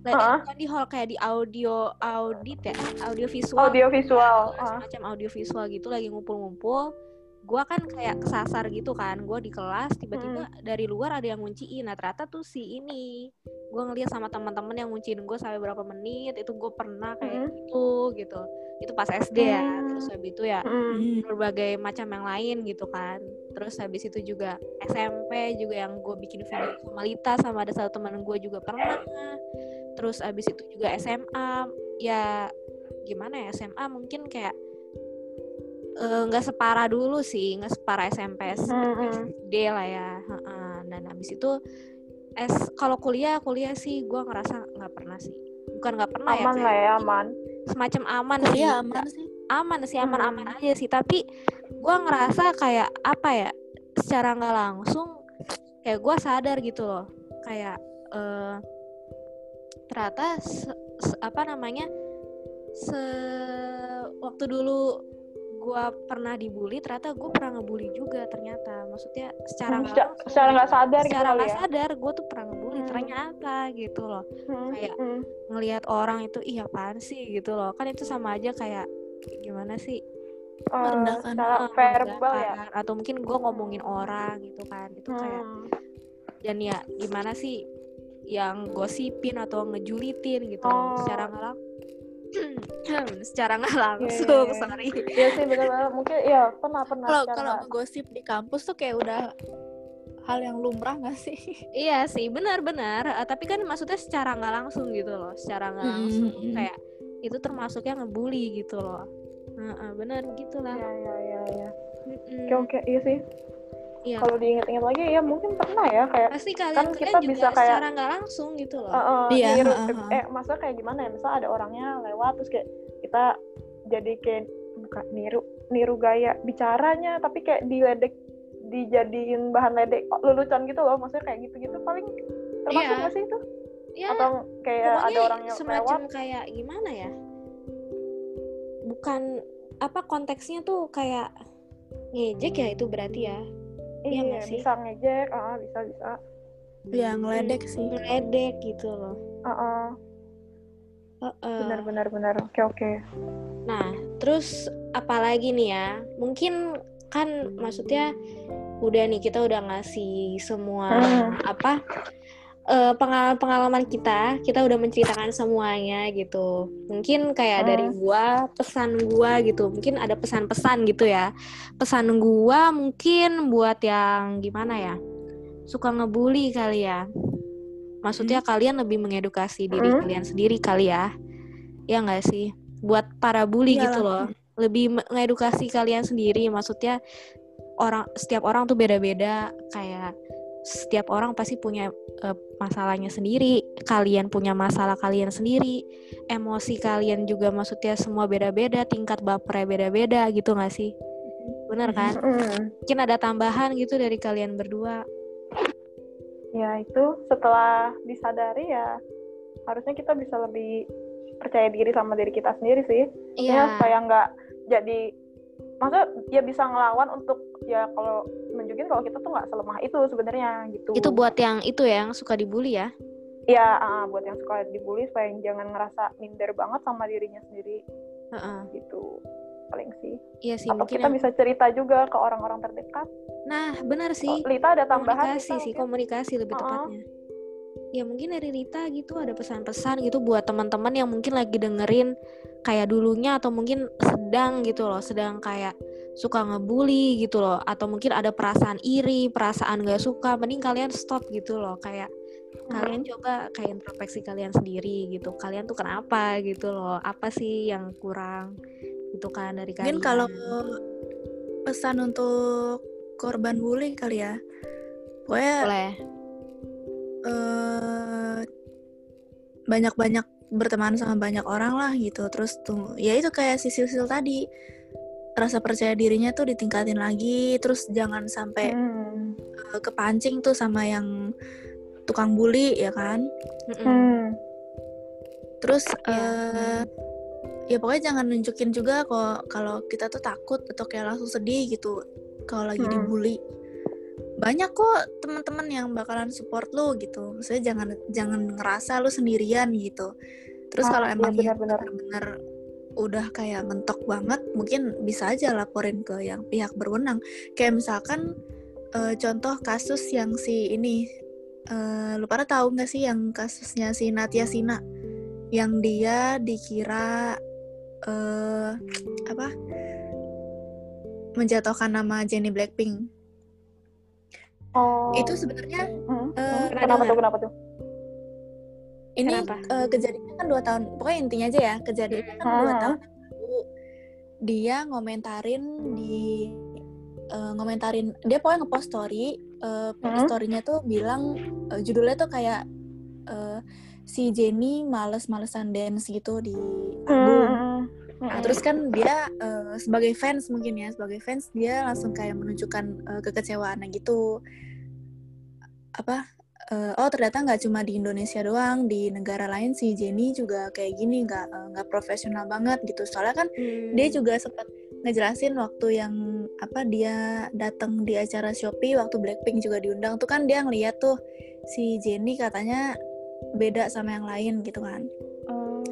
A: lagi
C: Heeh.
A: bukan di hall kayak di audio audit ya audio visual
C: audio visual
A: Nah,
C: ah.
A: semacam audio visual gitu lagi ngumpul-ngumpul gua kan kayak kesasar gitu kan gua di kelas tiba-tiba dari luar ada yang ngunciin nah ternyata tuh si ini gua ngeliat sama teman-teman yang ngunciin gue sampai berapa menit itu gue pernah kayak
C: Mm.
A: gitu gitu itu pas SD ya
C: Mm.
A: terus habis itu ya
C: Mm.
A: Berbagai macam yang lain gitu kan terus habis itu juga SMP juga yang gue bikin video sama Lita sama ada satu teman gue juga pernah terus habis itu juga SMA ya gimana ya SMA mungkin kayak eh, nggak separah dulu sih nggak separah SMP. SD lah ya Heeh. dan habis itu es kalau kuliah kuliah sih gue ngerasa nggak pernah sih bukan nggak pernah
C: aman
A: ya
C: lah ya aman
A: semacam aman sih
B: Kuliah aman sih.
A: aman sih aman-aman
C: Hmm.
A: aja sih tapi gua ngerasa kayak apa ya secara nggak langsung kayak gua sadar gitu loh kayak eh ternyata se- se- apa namanya se waktu dulu gua pernah dibully ternyata gue pernah ngebully juga ternyata maksudnya secara
C: Hmm,
A: nggak
C: secara-
A: langsung
C: secara nggak sadar gitu
A: secara nggak
C: ya.
A: sadar gue tuh pernah ngebully
C: Hmm.
A: ternyata gitu loh
C: Mm,
A: kayak
C: mm.
A: ngelihat orang itu iya apaan sih gitu loh kan itu sama aja kayak gimana sih
C: Eh,
B: Merendahkan.
A: Ah,
C: verbal ya
A: atau mungkin gue ngomongin orang gitu kan itu kayak
C: Hmm.
A: dan ya gimana sih yang gosipin atau ngejulitin gitu
C: Oh.
A: secara nggak lang- secara nggak
C: Iya,
A: langsung
C: iya, iya.
A: sorry.
C: Iya sih benar-benar mungkin ya pernah pernah
B: Kalau
C: secara
B: kalau
C: nggak-
B: ngegosip di kampus tuh kayak udah hal yang lumrah gak sih?
A: iya sih benar-benar Eh, tapi kan maksudnya secara nggak langsung gitu loh secara nggak
B: Mm,
A: langsung
B: mm, mm.
A: kayak itu termasuknya ngebully gitu loh. Heeh, benar gitulah
C: ya ya ya ya oke oke iya sih
A: Iya.
C: kalau diinget-inget lagi ya mungkin pernah ya kayak
A: pasti kalian
C: kan
A: kalian
C: kita
A: juga
C: bisa kayak-
A: secara nggak langsung gitu loh.
C: Eh, eh,
B: Iya, heeh, heeh.
C: eh maksudnya kayak gimana ya? Misal ada orangnya lewat terus kayak kita jadi kayak bukan niru niru gaya bicaranya tapi kayak diledek dijadiin bahan ledek oh, lelucon gitu loh. Maksudnya kayak gitu-gitu paling termasuk
A: Iya.
C: nggak sih itu?
A: Ya
C: atau kayak ada
A: pokoknya
C: orang yang
A: semacam
C: lewat?
A: kayak gimana ya? Bukan apa konteksnya tuh kayak ngejek ya itu berarti ya Iya
C: iya
A: sih?
C: bisa ngejek ah bisa bisa
B: Ya ngeledek sih.
A: ngeledek gitu loh
C: Ah, ah.
A: Heeh.
C: benar benar benar oke oke
A: Nah, terus apalagi nih ya? Mungkin kan maksudnya udah nih kita udah ngasih semua
C: Hmm.
A: apa eh, pengalaman-pengalaman kita, kita udah menceritakan semuanya gitu. Mungkin kayak
C: Hmm.
A: dari gua, pesan gua gitu. Mungkin ada pesan-pesan gitu ya. Pesan gua mungkin buat yang gimana ya? Suka ngebully kali ya. Maksudnya kalian lebih mengedukasi diri
C: Hmm.
A: kalian sendiri kali ya. Ya nggak sih? Buat para bully
B: Iyalah.
A: gitu loh. Lebih mengedukasi kalian sendiri. Maksudnya orang setiap orang tuh beda-beda kayak setiap orang pasti punya eh, masalahnya sendiri kalian punya masalah kalian sendiri emosi kalian juga maksudnya semua beda-beda tingkat bapernya beda-beda gitu gak sih? Bener kan? Mungkin ada tambahan gitu dari kalian berdua.
C: Ya itu setelah disadari ya harusnya kita bisa lebih percaya diri sama diri kita sendiri sih. Ya
A: iya.
C: supaya nggak jadi maksudnya ya bisa ngelawan untuk ya kalau nunjukin kalau kita tuh nggak selemah itu sebenarnya gitu.
A: Itu buat yang itu ya yang suka dibully ya?
C: Ya ah, buat yang suka dibully supaya jangan ngerasa minder banget sama dirinya sendiri.
A: Heeh.
C: gitu paling sih.
A: Iya sih
C: atau kita
A: yang-
C: bisa cerita juga ke orang-orang terdekat.
A: Nah benar sih.
C: Oh, Lita ada tambahan
A: komunikasi
C: Lita,
A: sih
C: mungkin?
A: komunikasi lebih
C: Uh-uh.
A: tepatnya. Ya mungkin dari Rita gitu ada pesan-pesan gitu buat teman-teman yang mungkin lagi dengerin kayak dulunya atau mungkin sedang gitu loh sedang kayak suka ngebully gitu loh atau mungkin ada perasaan iri perasaan gak suka mending kalian stop gitu loh kayak kalian coba kayak introspeksi kalian sendiri gitu kalian tuh kenapa gitu loh apa sih yang kurang itu kan dari kalian
B: Mungkin kalau pesan untuk korban bully kali ya. Pokoknya
A: boleh
B: eh, banyak-banyak berteman sama banyak orang lah gitu. Terus tuh ya itu kayak si Sil tadi rasa percaya dirinya tuh ditingkatin lagi. Terus jangan sampai
C: Hmm.
B: eh, kepancing tuh sama yang tukang bully ya kan.
C: Hmm.
B: Terus
A: Iya,
B: eh ya pokoknya jangan nunjukin juga kok kalau kita tuh takut atau kayak langsung sedih gitu kalau lagi
C: Hmm.
B: dibully. Banyak kok teman-teman yang bakalan support lu gitu. Maksudnya jangan jangan ngerasa lu sendirian gitu. Terus
C: Ah,
B: kalau
C: iya,
B: emang dia
C: benar-benar.
B: udah kayak mentok banget, mungkin bisa aja laporin ke yang pihak berwenang. Kayak misalkan eh, contoh kasus yang si ini eh, lu pada tahu nggak sih yang kasusnya si Natia Sina yang dia dikira eh apa menjatuhkan nama Jennie Blackpink
C: Oh.
B: itu sebenarnya
C: Hmm.
A: pernah
C: Kenapa tuh? Kenapa tuh?
B: ini
A: Kenapa?
B: eh, kejadiannya kan dua tahun pokoknya intinya aja ya kejadiannya kan dua
C: Hmm.
B: tahun yang lalu. dia ngomentarin di eh, ngomentarin dia pokoknya ngepost story eh,
C: Hmm.
B: storynya tuh bilang eh, judulnya tuh kayak eh, si Jenny males-malesan dance gitu di album
C: Hmm.
B: Nah, terus kan dia eh, sebagai fans mungkin ya, sebagai fans dia langsung kayak menunjukkan eh, kekecewaannya gitu. Apa? eh, oh ternyata nggak cuma di Indonesia doang, di negara lain si Jenny juga kayak gini, nggak nggak profesional banget gitu. Soalnya kan dia
A: Hmm.
B: juga sempat ngejelasin waktu yang apa dia datang di acara Shopee waktu Blackpink juga diundang tuh kan dia ngeliat tuh si Jenny katanya beda sama yang lain gitu kan
C: Oh.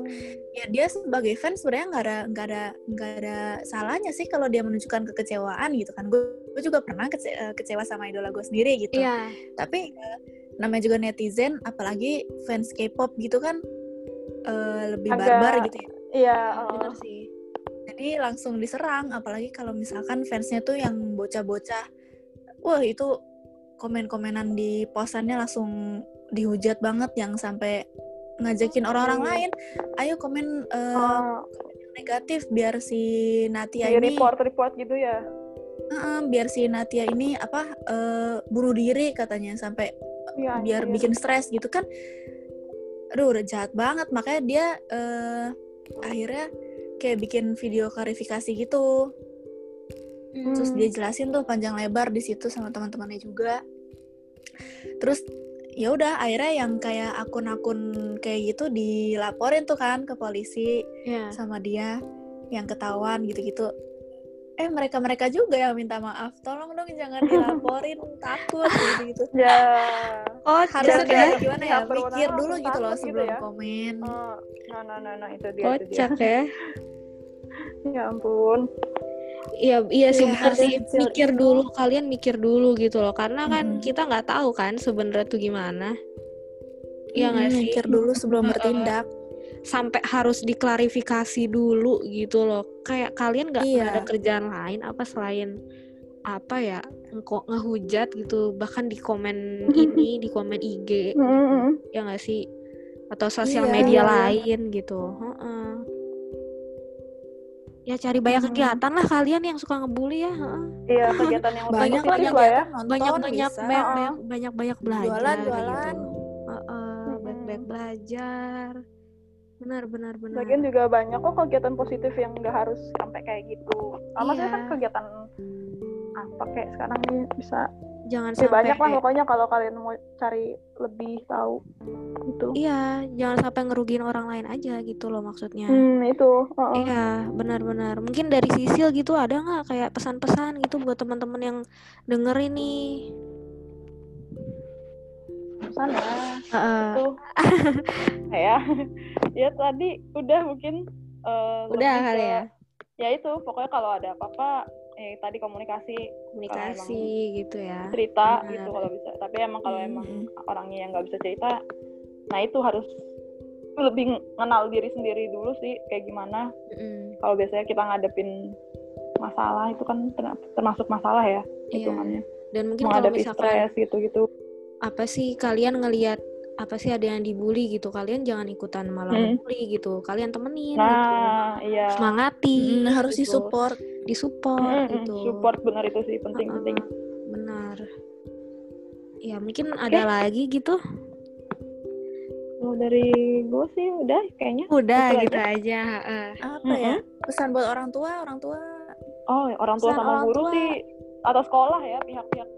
B: Ya dia sebagai fans sebenarnya nggak ada nggak ada nggak ada salahnya sih kalau dia menunjukkan kekecewaan gitu kan gue gue juga pernah kece- eh, kecewa sama idola gue sendiri gitu
A: Iya.
B: tapi eh, namanya juga netizen apalagi fans K-pop gitu kan eh, lebih
C: Agak-
B: barbar gitu ya
C: Iya.
A: bener
C: oh.
A: sih
B: jadi langsung diserang apalagi kalau misalkan fansnya tuh yang bocah-bocah wah itu komen-komenan di posannya langsung dihujat banget yang sampai ngajakin orang-orang
C: iya.
B: lain ayo komen eh,
C: Oh,
B: negatif biar si Natia
C: di
B: ini
C: report-report gitu ya.
B: Heeh, biar si Natia ini apa eh, bunuh diri katanya sampai
C: Iya.
B: biar
C: anjir.
B: bikin stres gitu kan aduh udah jahat banget makanya dia eh, akhirnya kayak bikin video klarifikasi gitu terus
C: Hmm.
B: dia jelasin tuh panjang lebar di situ sama teman-temannya juga terus ya udah akhirnya yang kayak akun-akun kayak gitu dilaporin tuh kan ke polisi
A: Iya.
B: sama dia yang ketahuan gitu-gitu eh mereka mereka juga yang minta maaf tolong dong jangan dilaporin takut gitu-gitu
C: Ya.
A: oh
B: harusnya kayak gimana ya mikir dulu gitu loh
C: gitu
B: sebelum
C: ya.
B: komen
C: Oh, nah, nah, nah, nah, itu dia, itu dia.
A: kocak ya
C: Ya ampun.
A: Iya, iya sih benar
B: harus
A: sih.
B: kecil
A: Mikir
B: itu.
A: dulu, kalian mikir dulu gitu loh. Karena kan kita nggak tahu kan sebenarnya tuh gimana. Iya nggak
B: Mm,
A: sih?
B: mikir dulu sebelum
A: Heeh.
B: bertindak
A: Sampai harus diklarifikasi dulu gitu loh. Kayak kalian nggak
B: Iya.
A: ada kerjaan lain apa selain apa ya kok ngehujat gitu bahkan di komen ini di komen IG
C: Mm-mm.
A: ya nggak sih atau sosial
B: Iya,
A: media
C: iya,
A: lain gitu Heeh. Ya cari banyak
B: Hmm.
A: kegiatan lah kalian yang suka ngebully ya heeh.
C: Iya, kegiatan yang
B: banyak
C: lah ya.
A: banyak banyak banyak banyak banyak banyak belajar
B: Jualan,
A: kayak
B: jualan.
A: gitu Heeh, banyak banyak belajar benar benar benar
C: Lagian juga banyak kok kegiatan positif yang nggak harus sampai kayak gitu. Sama maksudnya
A: Iya.
C: kan kegiatan apa kayak sekarang nih bisa
A: jangan
C: ya
A: sampai
C: banyak lah pokoknya kalau kalian mau cari lebih tahu gitu.
A: iya jangan sampai ngerugiin orang lain aja gitu loh maksudnya
C: Hmm, itu. heeh.
A: Iya, benar-benar. Mungkin dari Sisil gitu ada nggak kayak pesan-pesan gitu buat teman-teman yang denger ini?
C: Sana
A: Heeh.
C: itu ya. ya tadi udah mungkin eh,
A: Udah kali
C: ke-
A: ya,
C: Ya itu pokoknya kalau ada apa-apa eh tadi komunikasi
A: komunikasi gitu ya.
C: cerita
A: Benar.
C: gitu kalau bisa. Tapi emang kalau emang
B: Mm-mm.
C: orangnya yang nggak bisa cerita, nah itu harus lebih mengenal diri sendiri dulu sih kayak gimana.
A: Mm-mm.
C: Kalau biasanya kita ngadepin masalah itu kan ter- termasuk masalah ya
A: Iya.
C: hitungannya.
A: Dan mungkin kalau misalkan
C: stres gitu-gitu.
A: apa sih kalian ngelihat apa sih ada yang dibully gitu kalian jangan ikutan malah
C: Hmm.
A: bully gitu kalian temenin gitu
C: Nah, iya.
A: semangati
B: Mm, harus
A: gitu.
B: disupport.
A: disupport
C: Mm-mm,
A: gitu
C: Support benar itu sih penting
A: Uh-uh,
C: penting.
A: benar ya mungkin ada lagi gitu
C: Mau dari gue sih udah kayaknya.
A: udah
C: Itu
A: gitu aja heeh.
B: Apa ya? Pesan buat orang tua, orang tua.
C: Oh, orang tua
B: Pesan
C: sama
B: orang
C: guru
B: tua.
C: sih atau sekolah ya pihak-pihak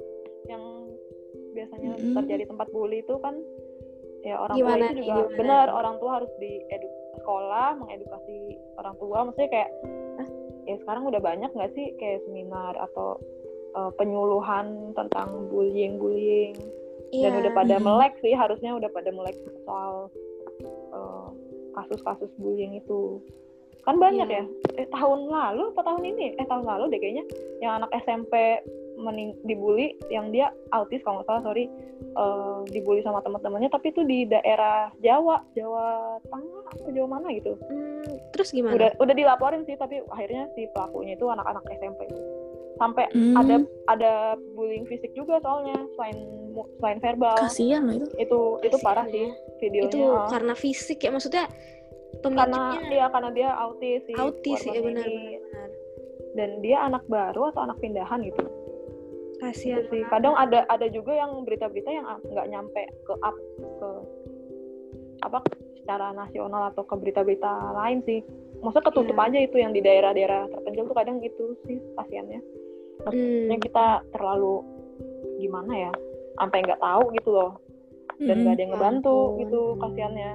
C: yang biasanya
B: Mm-mm.
C: terjadi tempat bully itu kan ya orang
A: Gimana
C: tua itu juga
A: gimana?
C: benar orang tua harus di sekolah mengedukasi orang tua maksudnya kayak ah, ya sekarang udah banyak nggak sih kayak seminar atau uh, penyuluhan tentang bullying bullying dan
A: Iya.
C: udah pada melek sih harusnya udah pada melek soal uh, kasus-kasus bullying itu kan banyak
A: Iya.
C: ya eh tahun lalu apa tahun ini eh tahun lalu deh kayaknya yang anak SMP mening dibully yang dia autis kalau nggak salah sorry. Uh, dibully sama teman-temannya tapi itu di daerah Jawa Jawa Tengah atau Jawa mana gitu.
A: Hmm, terus gimana?
C: Udah udah dilaporin sih tapi akhirnya si pelakunya itu anak-anak SMP itu sampai
B: Hmm.
C: ada ada bullying fisik juga soalnya selain selain verbal.
B: Kasihan loh itu.
C: itu itu parah
A: ya.
C: sih videonya.
A: Itu karena fisik ya maksudnya
C: karena dia karena dia autis sih
A: autis ya benar benar.
C: Dan dia anak baru atau anak pindahan gitu
A: kasihan
C: sih kadang ada ada juga yang berita-berita yang nggak nyampe ke up ke apa secara nasional atau ke berita-berita lain sih maksudnya ketutup
A: Iya.
C: aja itu yang di daerah-daerah terpencil tuh kadang gitu sih kasihannya maksudnya
A: Hmm,
C: kita terlalu gimana ya sampai nggak tahu gitu loh dan nggak ada yang
A: Ya
C: ngebantu
A: ampun.
C: gitu kasihannya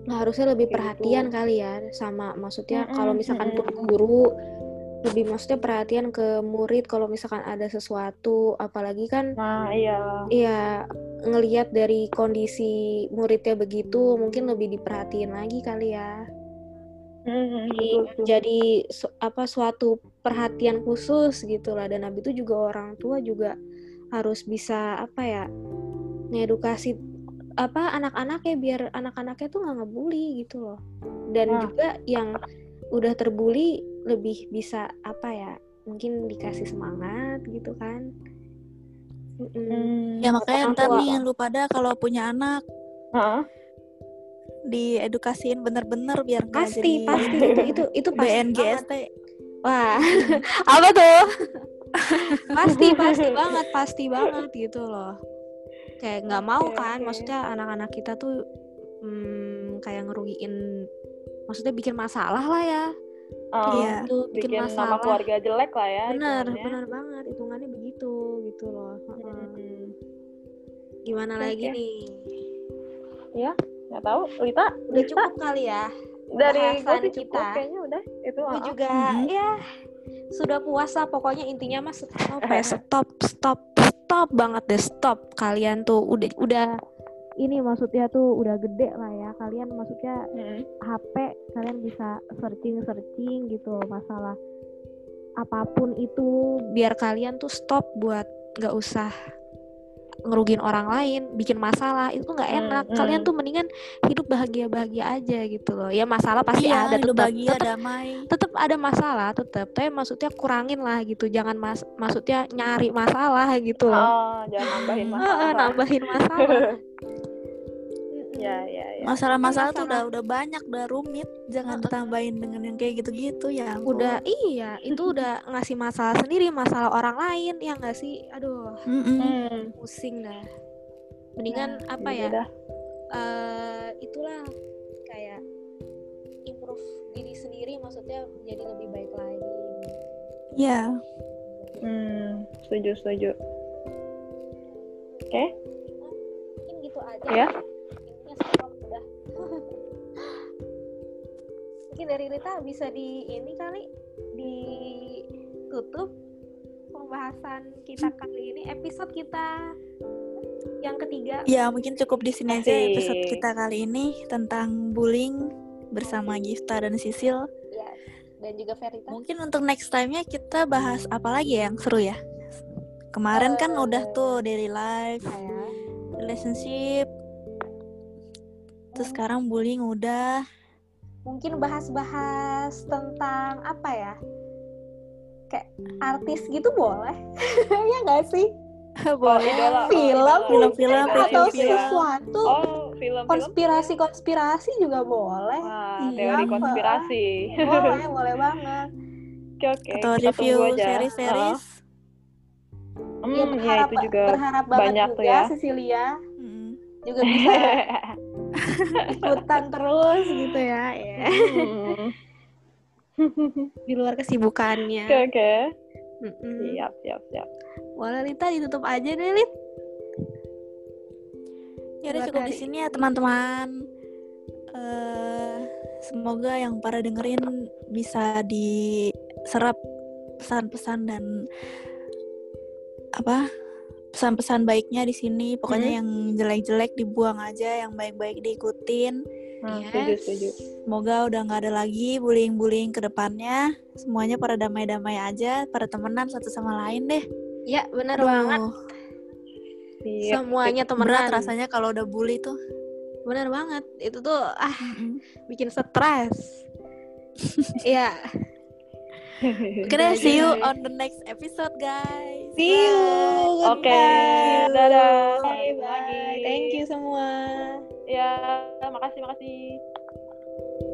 A: Nah, harusnya lebih
C: Kayak
A: perhatian
C: gitu.
A: kali ya sama maksudnya
C: Mm-mm,
A: kalau misalkan
C: mm-mm.
A: pun guru lebih maksudnya perhatian ke murid kalau misalkan ada sesuatu apalagi kan
C: nah iya.
A: Ya ngelihat dari kondisi muridnya begitu mungkin lebih diperhatiin lagi kali ya.
C: Mm-mm,
A: jadi, su- apa suatu perhatian khusus gitu lah. Dan habis itu juga orang tua juga harus bisa apa ya ngedukasi apa anak-anaknya biar anak-anaknya tuh nggak ngebully gitu loh. Dan
C: Nah.
A: juga yang udah terbully lebih bisa apa ya mungkin dikasih semangat gitu kan.
C: Hmm,
B: Ya makanya
A: orang
B: ntar
A: tua.
B: nih lu pada kalau punya anak
C: Heeh.
B: diedukasiin bener-bener biar
A: pasti
B: jadi
A: pasti itu itu itu pasti banget.
B: BNGST.
A: Wah, apa tuh? pasti, pasti banget, pasti banget gitu loh. Kayak nggak mau kan, maksudnya anak-anak kita tuh hmm, kayak ngerugiin, maksudnya bikin masalah lah ya.
C: Oh,
B: Iya.
A: Itu bikin,
C: bikin nama
A: masalah.
C: keluarga jelek lah ya
A: bener,
C: hitungannya.
A: bener banget, hitungannya begitu gitu loh.
C: Hmm.
A: Gimana
C: Oke,
A: lagi nih?
C: nggak tahu Lita
A: Udah
C: Lita,
A: cukup kali ya?
C: dari gue sih cukup
A: kita.
C: kayaknya udah itu
A: Gue
C: ah.
A: juga
B: Mhm.
A: ya sudah puasa pokoknya intinya mah stop ya stop stop stop banget deh stop kalian tuh udah udah ini maksudnya tuh udah gede lah ya kalian maksudnya
C: Mm.
A: HP kalian bisa searching searching gitu masalah apa pun itu biar kalian tuh stop buat nggak usah ngerugin orang lain bikin masalah itu tuh nggak
C: Hmm,
A: enak
C: hmm.
A: kalian tuh mendingan hidup bahagia bahagia aja gitu loh ya masalah pasti
B: Iya,
A: ada tetap
B: bahagia
A: tetap
B: damai.
A: tetap ada masalah tetap tapi maksudnya kurangin lah gitu jangan mas maksudnya nyari masalah gitu loh
C: Oh, jangan nambahin
B: Hmm.
C: masalah
A: Heeh, nambahin masalah
C: ya ya ya
B: Masalah-masalah tuh udah udah banyak, udah rumit. Jangan ditambahin dengan yang kayak gitu-gitu ya. ampun.
A: udah iya itu udah ngasih masalah sendiri masalah orang lain ya nggak sih aduh
B: Mm-mm.
C: Hmm.
A: pusing dah mendingan
C: Nah,
A: apa
C: ya
A: ya
C: udah.
A: eh itulah kayak improve diri sendiri maksudnya jadi lebih baik lagi
B: Iya.
C: Hmm, setuju setuju oke
A: mungkin gitu aja
C: Ya.
A: intinya mungkin dari Rita bisa di ini kali ditutup pembahasan kita kali ini episode kita yang ketiga
B: Ya, mungkin cukup di sini aja
C: Asik.
B: episode kita kali ini tentang bullying bersama Gifta dan Sisil.
A: Yes. dan juga Verita
B: Mungkin untuk next time-nya kita bahas apa lagi ya yang seru ya? Kemarin kan
A: Eh,
B: udah tuh daily life,
A: saya
B: relationship. Terus sekarang bullying udah.
A: Mungkin bahas-bahas tentang apa ya kayak artis gitu boleh ya nggak sih
C: oh idola oh,
B: Film, film-film,
C: Idola
A: atau
B: film.
A: sesuatu
C: oh film-film
A: konspirasi-konspirasi juga boleh.
C: Wah,
B: Iya,
C: teori konspirasi.
A: boleh, boleh banget.
C: Oke, oke.
B: Atau review series-series.
C: Heeh.
A: ya,
C: Hmm, ya
A: berharap,
C: itu juga
A: berharap banget
C: banyak
A: juga
C: tuh ya.
A: Cecilia
B: Mm.
A: juga bisa ikutan terus gitu ya. ya.
C: Hmm.
A: Di luar kesibukannya.
C: Oke, oke.
A: Mm-mm.
C: Siap, siap, siap.
A: Boleh Lita ditutup aja deh Lit.
B: Ya udah cukup di sini ya teman-teman. Eh semoga yang para dengerin bisa diserap pesan-pesan dan apa pesan-pesan baiknya di sini. Pokoknya yang jelek-jelek dibuang aja, yang baik-baik diikutin.
C: Nah,
A: Yes.
C: setuju, setuju.
B: Semoga udah nggak ada lagi bullying-bullying ke depannya. Semuanya pada damai-damai aja, pada temenan satu sama lain deh.
A: Ya benar banget.
C: Siap.
A: Semuanya
B: berat
A: temenan.
B: rasanya kalau udah bully tuh.
A: Benar banget. Itu tuh ah bikin stres. Iya.
B: Oke deh, see you on the next episode guys.
A: See you.
C: Oke,
A: Goodbye.
C: dadah.
A: Bye bye. Thank you semua.
C: Ya, makasih, makasih.